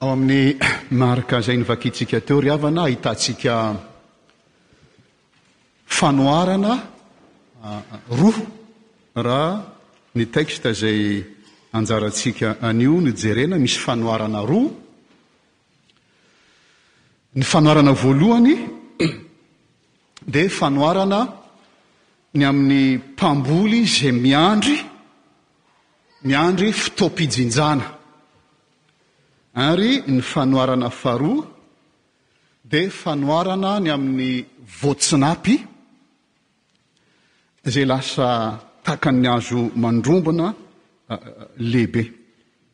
Ao amin'ny marika izay novakintsika teo ry havana, ahitantsika fanoharana roa raha ny texte izay anjarantsika anio no jerena, misy fanoharana roa. Ny fanoharana voalohany dia fanoharana ny amin'ny mpamboly izay miandry miandry fotoam-pijinjana. Ary ny fanoharana faharoa dia fanoharana ny amin'ny voatsinapy izay lasa takan'ny hazo mandrombona lehibe.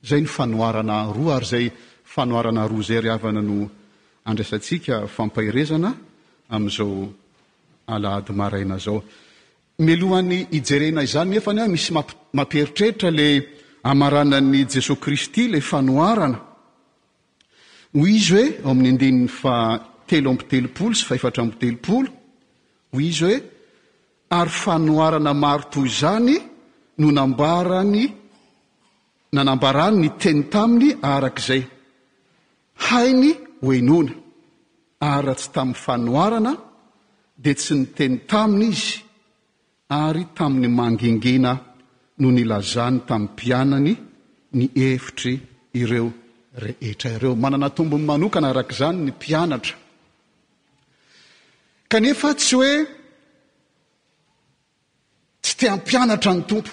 Izay ny fanoharana roa ary izay fanoharana roa izay ry havana no andraisantsika fampaherezana amin'izao alahady maraina izao. Mialohan'ny hijerena izany nefa anie misy mampieritreritra ilay hamaranan'i Jesoa Kristy, ilay fanoharana. Hoy Izy hoe, ao amin'ny andininy fahatelo amby telopolo sy fahefatra amby telopolo, hoy Izy hoe, Ary fanoharana maro toy izany no nambarany, nanambarany ny teny taminy araka izay. Hainy ho henoina, ary raha tsy tamin'ny fanoharana, dia tsy niteny taminy izy, ary tamin'ny mangingina no nilazany tamin'ny mpianany ny hevitry ireo rehetra ireo. Manana tombony manokana araka izany ny mpianatra. Kanefa tsy hoe tsy te hampianatra ny Tompo.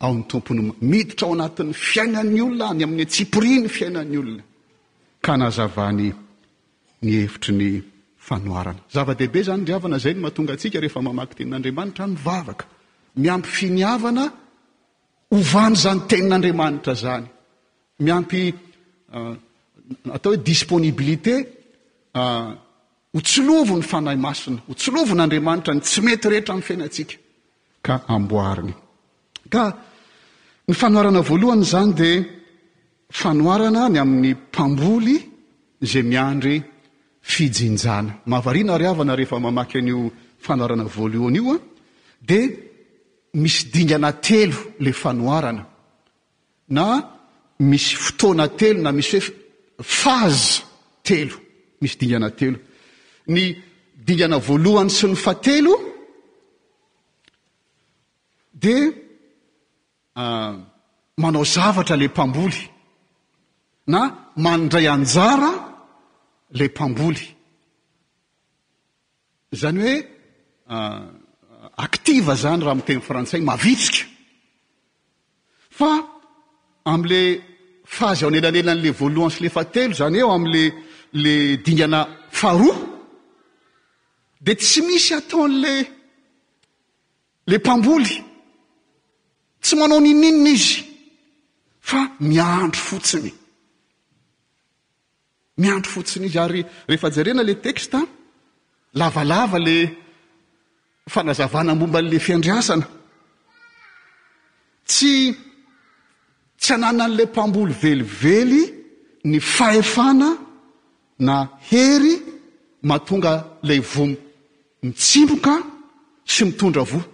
ao ny Tompo no miditra ao anatin'ny fiainan'ny olona any amin'ny antsipirian'ny fiainan'ny olona ka anazavany ny hevitry ny fanoharana. Zava-dehibe izany ry havana, izay no mahatonga antsika rehefa mamaky tenin'Andriamanitra mivavaka miampy finiavana hovany izany tenin'Andriamanitra izany, miampy atao hoe disponibilité ho tsilovy ny Fanahy Masina, ho tsilovy n'Andriamanitra ny tsy mety rehetra amin'ny fiainantsika. ka amboariny. Ka ny fanoharana voalohany izany dia fanoharana ny amin'ny mpamboly izay miandry fijinjana. Mahavariana ry havana rehefa mamaky an'io fanoharana voalohany io dia misy dingana telo ilay fanoharana. na misy fotoana telo na misy hoe phase telo, misy dingana telo. Ny dingana voalohany sy ny fahatelo dia ah, manao zavatra le mpamboly na mandray anjara le mpamboly. Izany hoe active izany raha amin'ny teny frantsay, mavitsika. Fa amin'ilay fazy ao anelanelan'ilay voalohany sy ilay fahatelo, izany hoe eo amin'ilay dingana faharoa, dia tsy misy ataon'ilay ilay mpamboly. Tsy manao n'inon'inona izy fa miandry fotsiny. Miandry fotsiny izy ary rehefa jerena ilay texte, lavalava ilay fanazavana momba an'ilay fiandriasana. Tsy, tsy ananan'ilay mpamboly velively ny fahefana na hery mahatonga ilay voa mitsimboka sy mitondra voa.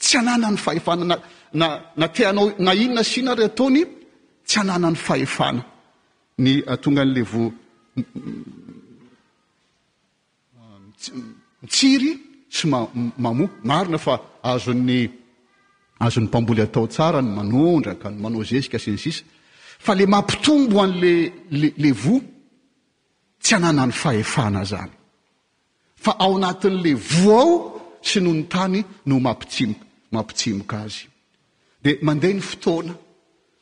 Tsy ananany fahefana na, na, na te hanao na inona sy inona ary ataony, tsy ananany fahefana. Ny atonga ny levo mitsiry sy mamoa. Marina fa azon'ny azon'ny mpamboly atao tsara ny manondraka, ny manao zezika sy ny sisa. Fa le mampitombo an'le levo tsy ananan'ny fahefana zany. fa ao anatin'le voa ao sy noho ny tany no mampitsimoka azy. Dia mandeha ny fotoana,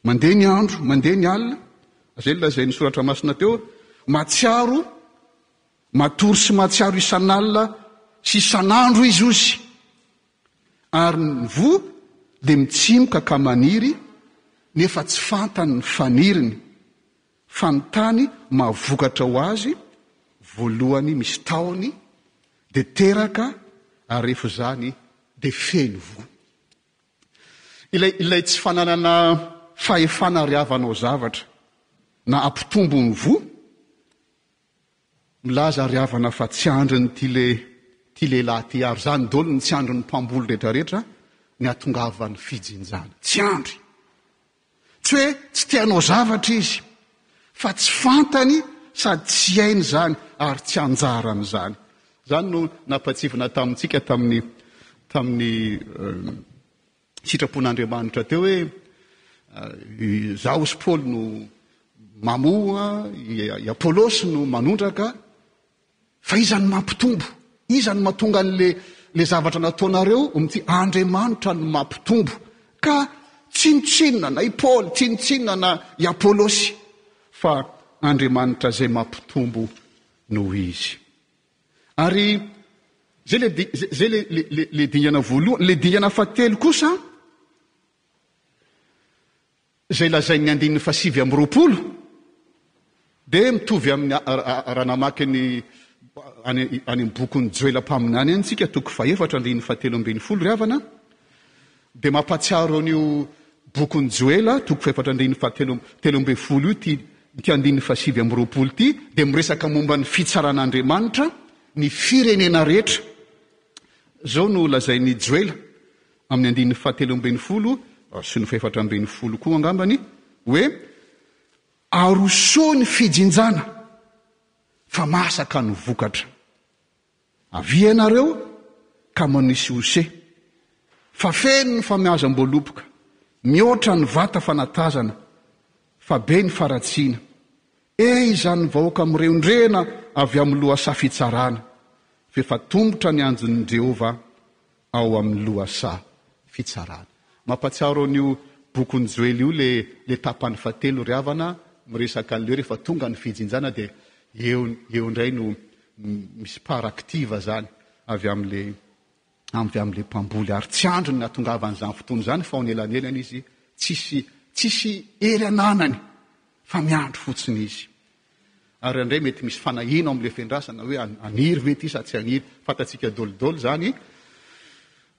mandeha ny andro, mandeha ny alina, izay lazain'ny soratra masina teo, matsiaro, matory sy matsiaro isan'alina sy isan'andro izy osy. Ary ny voa dia mitsimoka ka maniry nefa tsy fantany ny faniriny. Fa ny tany maha vokatra ho azy voalohany misy tahony dia teraka ary rehefa izany dia feno voa. Ilay, ilay tsy fananana fahefana ary hava hanao zavatra na hampitombo ny voa, milaza ary havana fa tsy andriny ity le, ity lehilahy ity ary izany daholo no tsy andrin'ny mpamboly rehetra rehetra ny hahatongavan'ny fijinjana. Tsy andry. Tsy hoe tsy te hanao zavatra izy, fa tsy fantany sady tsy hainy izany ary tsy anjarany izany. Izany no nampahatsiahivinà tamintsika tamin'ny tamin'ny sitrapon'Andriamanitra teo hoe izaho sy Paoly no mamoa, i Apolosy no manondraka. Fa iza no mampitombo? Iza no matonga an'le le zavatra nataonareo ho mity? Andriamanitra no mampitombo. Ka tsinotsinona na i Paoly, tsinotsinona na i Apolosy fa Andriamanitra zay mampitombo no izy. Ary zay le zay le le le dingana voalohany, le dingana fahatelo kosa izay lazain'ny andininy fahasivy amby roapolo dia mitovy amin'ny raha namaky any any amin'ny bokin'i Joela mpaminany any isika toko fahefatra andininy fahatelo ambin'ny folo ry havana dia mampatsiaro an'io bokin'i Joela toko fahefatra andininy fahatelo telo ambin'ny folo io ity ity andininy fahasivy amby roapolo ity dia miresaka momba ny fitsaran'Andriamanitra ny firenena rehetra izao no lazain'i Joela amin'ny andininy fahatelo ambin'ny folo sy ny fahefatra ambin'ny folo koa angambany hoe, Arosoy ny fijinjana fa masaka ny vokatra. Avia ianareo ka manisy ose, fa feno ny famiazam-boaloboka, mihoatra ny vata fanatazana, fa be ny faratsiana. E izany vahoaka mirendrena avy amin'ny lohasaha fitsarana, f'efa tombotra ny anjon'i Jehovah. ao amin'ny lohasaha fitsarana. Mampatsiaro an'io bokin'i Joely io le le tapany fahatelo ry havana a, miresaka an'le hoe rehefa tonga ny fijinjana dia eo eo indray no misy part active zany avy amin'le avy amin'le mpamboly ary tsy andriny ny hatongavany zany fotoana izany fa ho nelanelany izy tsisy tsisy hery ananany fa miandry fotsiny izy Ary indray mety misy fanahiana ao amin'ilay fiandrasana hoe haniry ve ity sa tsy haniry. Fantatsika daholo daholo izany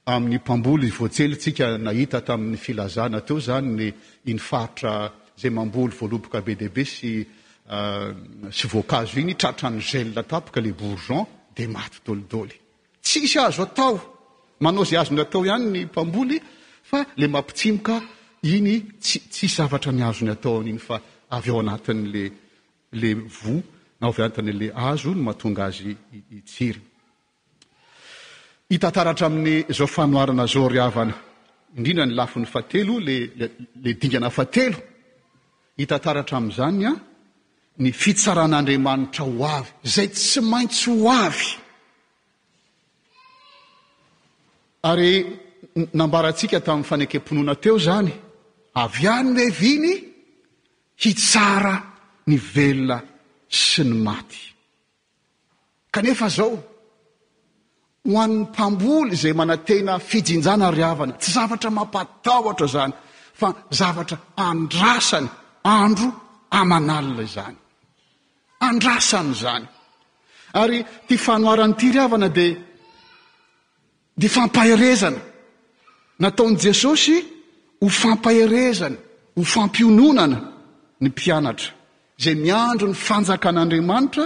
amin'ny mpamboly voatselintsika nahita tamin'ny filazana teo izany ny iny faritra izay mamboly voaloboka be dia be sy sy voankazo iny, tratran'ny gel tapaka ilay bourgeon dia maty daholo daholo. Tsisy azo atao, manao ze azony atao ihany ny mpamboly fa le mampitsimoka iny tsy tsisy zavatra ny azony atao an'iny fa avy ao anatin'le le voa na avy antin'le hazo no matonga azy hitsiry. Hita taratra amin'ny zao fanoharana zao ry havana, indrindra ny lafiny fahatelo le le dingana fahatelo, hita taratra amin'izany an Ny fitsaran'Andriamanitra ho avy, izay tsy maintsy ho avy. Ary nambarantsika tamin'ny fanekem-pinoana teo izany, avy any ny viny hitsara ny velona sy ny maty. Kanefa zao, ho an'ny mpamboly izay manantena fijinjana ry havana, tsy zavatra mampatahotra izany fa zavatra andrasany andro aman'alina izany. Andrasany izany. Ary ity fanoharana ity ry havana dia Dia fampaherezana. Nataon'i Jesosy ho fampaherezana, ho fampiononana ny mpianatra, izay miandry ny fanjakan'Andriamanitra,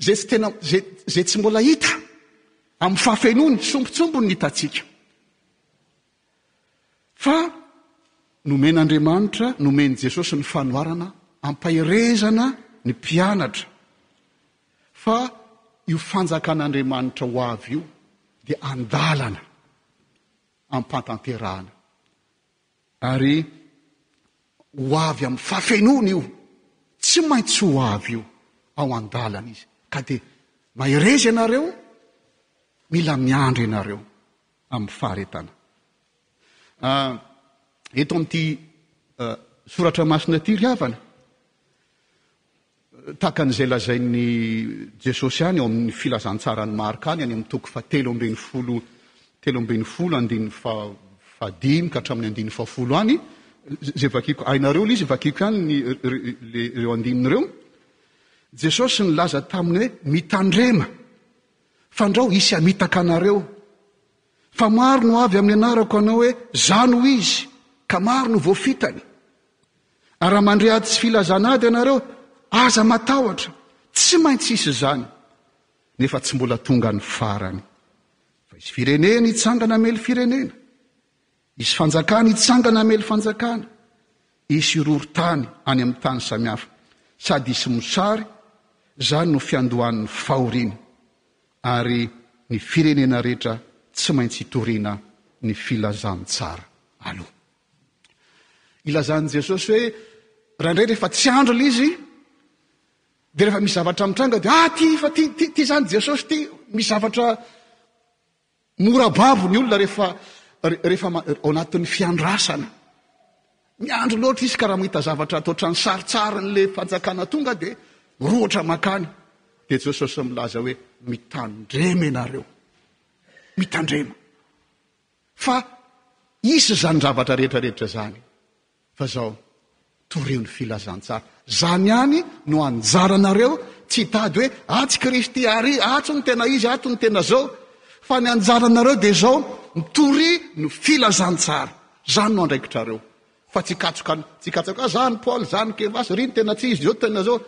izay tsy tena, izay, izay tsy mbola hita, amin'ny fahafenoany, sombintsombiny ny hitantsika. Fa nomen'Andriamanitra, nomen'i Jesosy ny fanoharana hampaherezana ny mpianatra fa io fanjakan'Andriamanitra ho avy io dia andalana ampantanterahana ary ho avy amin'ny fafenoana io, tsy maintsy ho avy io ao andalana izy ka dia mahereza ianareo, mila miandry ianareo. amin'ny faharetana. Eto amin'ity soratra masina ity ry havana, tahaka an'izay lazain'ny Jesosy ihany ao amin'ny filazantsaran'i Marka any, any amin'ny toko fa telo ambin'ny folo, telo ambin'ny folo andininy fa fahadimy ka hatramin'ny andininy fahafolo any, izay vakiko, hainareo izy, vakiko ihany ny, ireo andininy ireo. Jesosy nilaza taminy hoe mitandrema Fandrao hisy hamitaka anareo. Fa maro no avy amin'ny anarako hanao hoe, Izaho no izy, ka maro no voafitany. Ary raha mandre ady sy filazana ady ianareo, aza matahotra, tsy maintsy hisy izany, nefa tsy mbola tonga ny farany. Fa hisy firenena hitsangana hamely firenena, Hisy fanjakana hitsangana hamely fanjakana, hisy horohorontany any amin'ny tany samihafa, sady hisy mosary, izany no fiandohan'ny fahoriana, ary ny firenena rehetra tsy maintsy hitoriana ny filazantsara aloha. Ilazan'i Jesosy hoe raha indray rehefa tsy andry ilay izy, dia rehefa misy zavatra mitranga dia ah ty fa ty ty ty izany Jesosy ty, misy zavatra Mora babo ny olona rehefa rehefa ao anatin'ny fiandrasana. Miandry loatra izy ka raha mahita zavatra atao ohatran'ny sarintsarin'ilay fanjakana tonga dia mirohotra mankany. Dia Jesosy milaza hoe mitandrema ianareo. Mitandrema. Fa hisy izany zavatra rehetra rehetra izany. Fa zao, torio ny filazantsara. Zany ihany no anjaranareo, tsy hitady hoe atsy Kristy ary atsy no tena izy, ato no tena zao. Fa ny anjaranareo dia zao, mitoria ny filazantsara. Zany no andraikitrareo. Fa tsy hikatsoka, tsy hikatsoka, ah zany Paoly, zany Kefasy, ry no tena tsy izy, zao tena zao.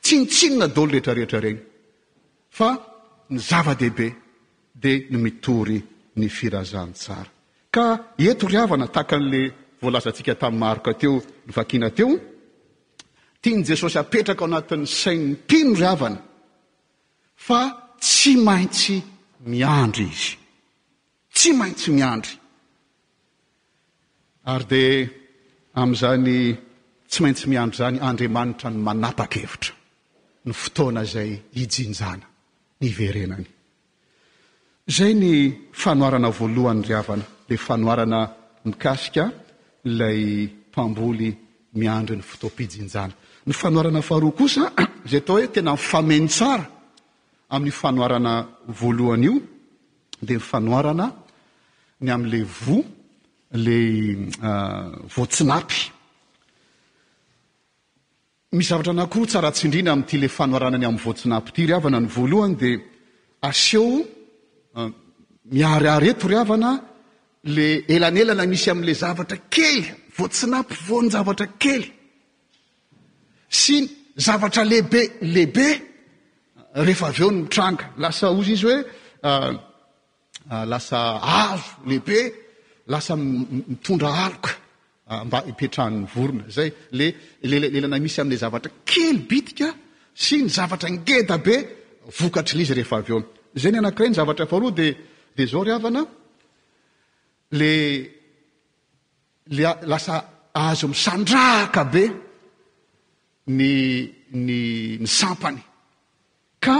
Tsinontsinona daholo rehetra rehetra ireny fa ny zava-dehibe dia ny mitory ny firazantsara. Ka eto ry havana tahaka an'le voalazantsika tamin'i Marc teo novakiana teo, tian'i Jesosy hapetraka ao anatin'ny sain'ny mpino ry havana fa tsy maintsy miandry izy. Tsy maintsy miandry. Ary dia amin'izany tsy maintsy miandry izany Andriamanitra no manapa-kevitra ny fotoana izay hijinjana ny hiverenany. Izay ny fanoharana voalohany ry havana, ilay fanoharana mikasika ilay mpamboly miandry ny fotoam-pijinjana. Ny fanoharana faharoa kosa izay atao hoe tena mifameno tsara amin'io fanoharana voalohany io, dia ny fanoharana ny amin'ilay voa, ilay voatsinapy. Misy zavatra anankiroa tsara tsindriana amin'ity ilay fanoharana ny amin'ny voatsinapy ity ry havana. Ny voalohany dia aseho miharihary eto ry havana le elanelana misy amin'ilay zavatra kely, voatsinapy voan-javatra kely. Sy ny zavatra lehibe lehibe rehefa avy eo no mitranga. Lasa hozy izy hoe lasa aro lehibe, lasa mitondra aloka mba hipetrahan'ny vorona. Izay le lelana misy amin'ilay zavatra kely bitika sy ny zavatra ngeda be vokatry ny izy rehefa avy eo. Izay ny anankiray ny zavatra faharoa dia dia izao ry havana le Dia lasa azo misandrahaka be ny ny ny sampany ka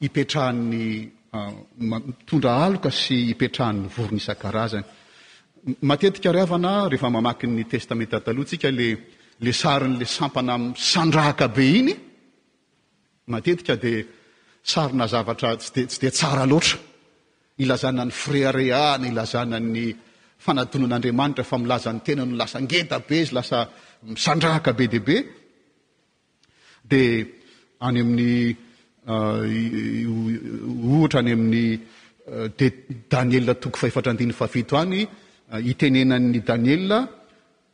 ipetrahan'ny mitondra aloka sy ipetrahan'ny vorona isan-karazany. Matetika ry havana rehefa mamaky ny Testamenta Taloha tsika le le sarin'le sampana misandrahaka be iny Matetika dia sarina zavatra tsy dia tsy dia tsara loatra ilazana ny fireharehana, ilazana ny fanadinon'Andriamanitra fa milaza ny tenany ho lasa ngeda be izy, lasa misandrahaka be dia be. Dia any amin'ny ohatra any amin'ny dia Daniela toko fahefatra andininy fahafito any, itenenan'ny Daniela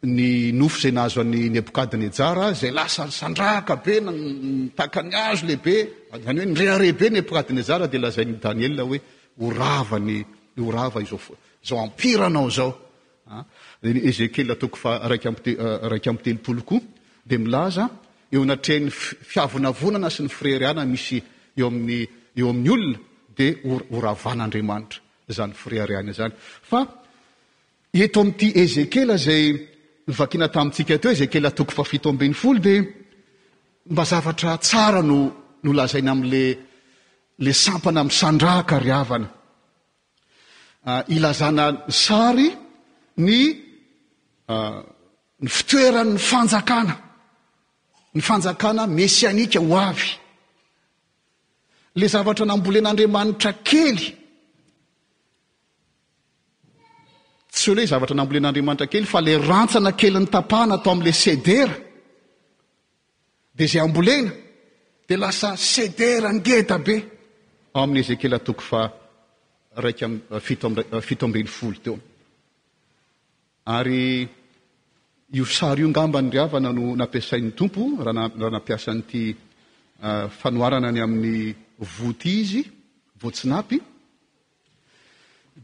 Ny nofo izay nahazo an' i Nebokadnejara, izay lasa nisandrahaka be, nitaka ny hazo lehibe, izany hoe nirehareha be Nebokadnezara, dia lazain' i Daniela hoe ho rava ny ho rava izao izao ampiranao izao. Ah, Ezekiela toko faha iraika amby te- ah, iraika amby telopolo koa dia milaza eo anatrehan' ny fi- fiavonavonana sy ny fireharehana misy eo amin'ny eo amin'ny olona dia ho ho ravan' Andriamanitra izany fireharehana izany. Fa Eto amin'ity Ezekiela izay novakiana tamintsika teo, Ezekiela toko fahafito ambin'ny folo, dia mba zavatra tsara no nolazaina amin'ilay ilay sampana misandrahaka ry havana. Ah, ilazana sary ny ah, ny fitoeran'ny fanjakana, ny fanjakana mesianika ho avy. Ilay zavatra nambolen'Andriamanitra kely Tsy hoe ilay zavatra nambolen'Andriamanitra kely fa ilay rantsana kely nitapahana tao amin'ilay sedera. Dia izay ambolena dia lasa sedera ngeda be. Ao amin'ny Ezekiela toko fa raika eh, fito amby eh, fito ambin'ny folo teo. Ary io sary io ngamba ny riavana no nampiasain'ny tompo raha nampiasan'ity eh, fanoharana ny amin'ny voty izy, botsinapy,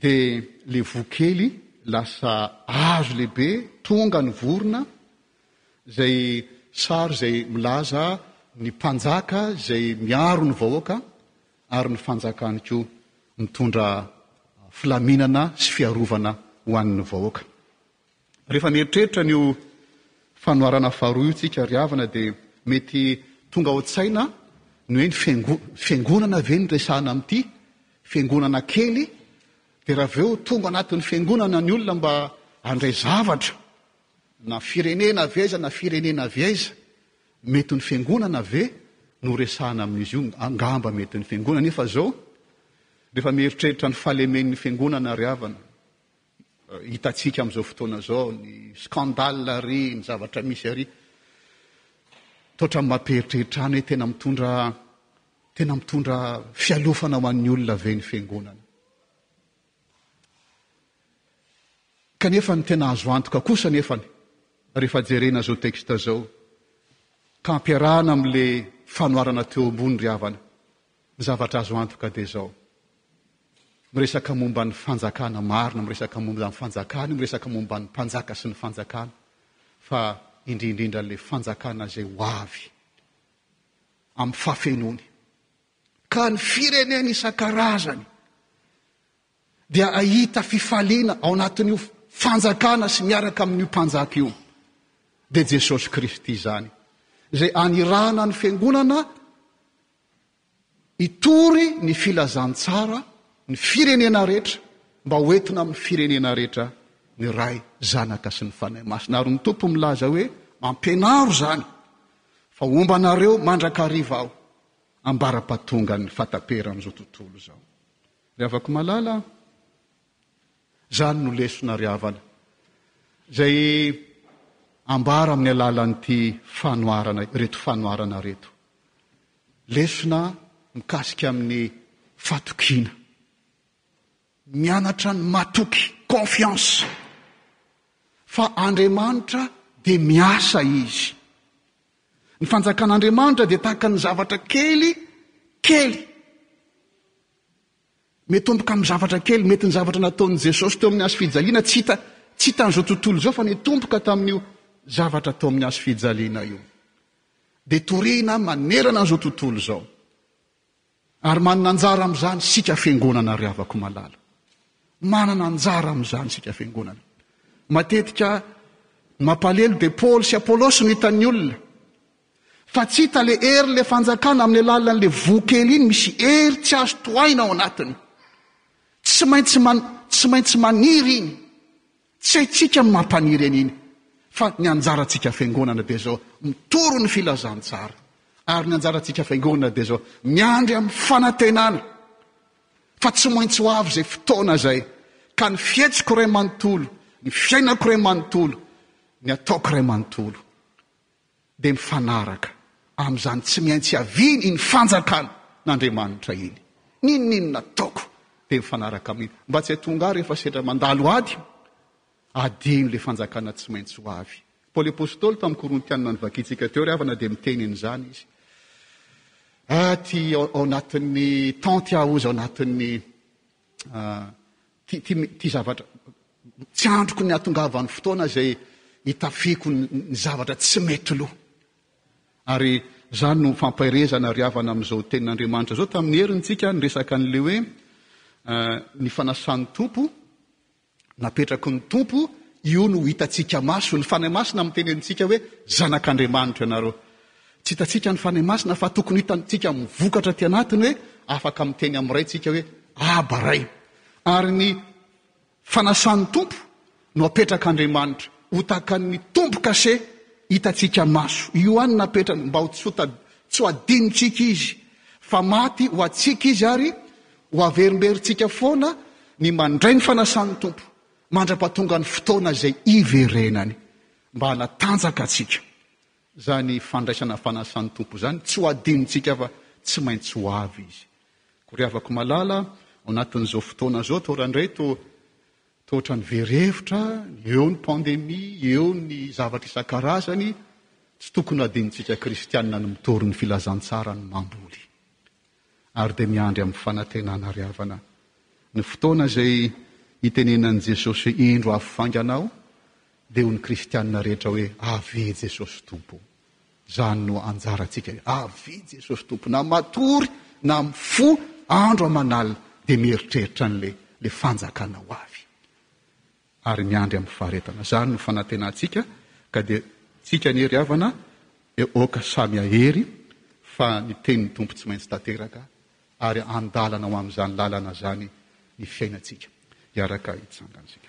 Dia le voa kely lasa hazo lehibe, tonga ny vorona, izay sary izay milaza ny mpanjaka izay miaro ny vahoaka ary ny fanjakany koa mitondra filaminana sy fiarovana ho an'ny vahoaka. Rehefa mieritreritra an'io fanoharana faharoa io tsika ry havana dia mety tonga ao tsaina ny hoe ny fiangonana, fiangonana ve ny resahana amin'ity? Fiangonana kely dia raha avy eo tonga anatin'ny fiangonana ny olona mba handray zavatra na firenena avy aiza na firenena avy aiza. Mety ny fiangonana ve no resahana amin'izy io? Angamba mety ny fiangonana nefa zao rehefa mieritreritra ny fahalemen'ny fiangonana ry havana. Hitantsika amin'izao fotoana izao ny scandale ary ny zavatra misy ary. Toa ohatran'ny mampieritreritra any hoe tena mitondra tena mitondra fialofana ho an'ny olona ve ny fiangonana. Kanefa ny tena azo antoka kosa nefany rehefa jerena izao texte izao ka ampiarahana amin'ilay fanoharana teo ambony ry havana Ny zavatra azo antoka dia izao, miresaka momba ny fanjakana marina, miresaka momba ny fanjakana io, miresaka momba ny mpanjaka sy ny fanjakana, fa indrindrindra ilay fanjakana izay ho avy amin'ny fahafenoany. Ka ny firenena isan-karazany dia ahita fifaliana ao anatin'io fanjakana sy miaraka amin'io mpanjaka io. Dia Jesosy Kristy izany, izay anirana ny fiangonana Hitory ny filazantsara ny firenena rehetra mba ho entina amin'ny firenena rehetra ny Ray, Zanaka sy ny Fanahy Masina. Ary ny Tompo milaza hoe, Mampianaro izany fa homba anareo mandrakariva aho ambara-pahatongan'ny fahataperan'izao tontolo izao. Ry havako malala a! Izany no lesona ry havana izay ambara amin'ny alalan'ity fanoharana, ireto fanoharana ireto. Lesona mikasika amin'ny fatokiana. Mianatra ny matoky, confiance. Fa Andriamanitra dia miasa izy. Ny fanjakan'Andriamanitra dia tahaka ny zavatra kely, kely. Mety omboka amin'ny zavatra kely, mety ny zavatra nataon'i Jesosy teo amin'ny hazo fijaliana, tsy hita, tsy hitan'izao tontolo izao fa mety omboka tamin'io zavatra tao amin'ny hazo fijaliana io. Dia torihina manerana an'izao tontolo izao. Ary manana anjara amin'izany isika fiangonana ry havako malala. Manana anjara amin'izany isika fiangonana. Matetika mampalelo dia Paoly sy Apolosy no hitan'ny olona. Fa tsy hita le herin le fanjakana amin alalan le voa kely iny misy hery tsy azo tohaina ao anatiny tsy maintsy man tsy maintsy maniry iny tsy haitsika ny mampaniry an iny fa ny anjarantsika fiangonana dia zao mitory ny filazantsara ary ny anjarantsika fiangonana dia zao miandry am fanantenana fa tsy maintsy ho avy zay fotoana zay ka ny fihetsiko ray manontolo ny fiainako ray manontolo ny ataoko ray manontolo dia mifanaraka amin'izany tsy mihaitsy haviany iny fanjakan' Andriamanitra iny. N'inon'inona ataoko dia mifanaraka amin'iny. Mba tsy hahatonga ahy rehefa sendra mandalo ady aho, hadino ilay fanjakana tsy maintsy ho avy. Paoly Apostoly tamin'ny Korintianina novakintsika teo ry havana dia miteny an'izany izy. Aty ao anatin'ny temps ty aho hozy ao anatin'ny ty, ty, ty zavatra. Tsy andriko ny hahatongavan'ny fotoana izay hitafiako ny zavatra tsy mety lo. Ary izany no fampaherezana ry havana amin'izao tenin'Andriamanitra izao. Tamin'ny heriny tsika niresaka an'ilay hoe ny fanasan'ny Tompo, napetraky ny Tompo, io no hitantsika maso. Ny Fanahy Masina miteny amintsika hoe zanak'Andriamanitra ianareo. Tsy hitantsika ny Fanahy Masina fa tokony hitantsika mivokatra aty anatiny hoe afaka miteny amin'ny Ray tsika hoe Aba Ray. Ary ny Fanasan'ny Tompo no apetraka Andriamanitra ho takan'ny tombo-kase hitantsika maso. Io ihany no apetrany mba ho tsy ho adinontsika Izy fa maty ho antsika Izy ary ho averimberintsika foana ny mandray ny fanasan'ny Tompo mandra-pahatongan'ny fotoana izay hiverenany mba hanatanjaka antsika. Izany fandraisana fanasan'ny Tompo izany, tsy ho adinontsika fa tsy maintsy ho avy Izy. Koa ry havako malala, ao anatin'izao fotoana izao, toa randray, toa, toa ohatran'ny very hevitra, eo ny pandemie, eo ny zavatra isan-karazany, tsy tokony ho adinontsika kristiana ny mitory ny filazantsara, ny mamboly. ary dia miandry amin'ny fanantenana ary havana ny fotoana izay hitenenan'i Jesosy hoe, Indro avy faingana aho, dia ho ny kristiana rehetra hoe, Avia Jesosy Tompo. Izany no anjarantsika hoe, Avia Jesosy Tompo. Na matory na mifoha andro aman'alina dia mieritreritra an'ilay ilay fanjakana ho avy. ary miandry amin'ny faharetana. Izany no fanantenantsika ka dia tsika anie ry havana dia oka samy hahery fa ny tenin'ny Tompo tsy maintsy tanteraka ary andalana ho amin'izany lalana izany ny fiainantsika. Hiaraka hitsangana isika.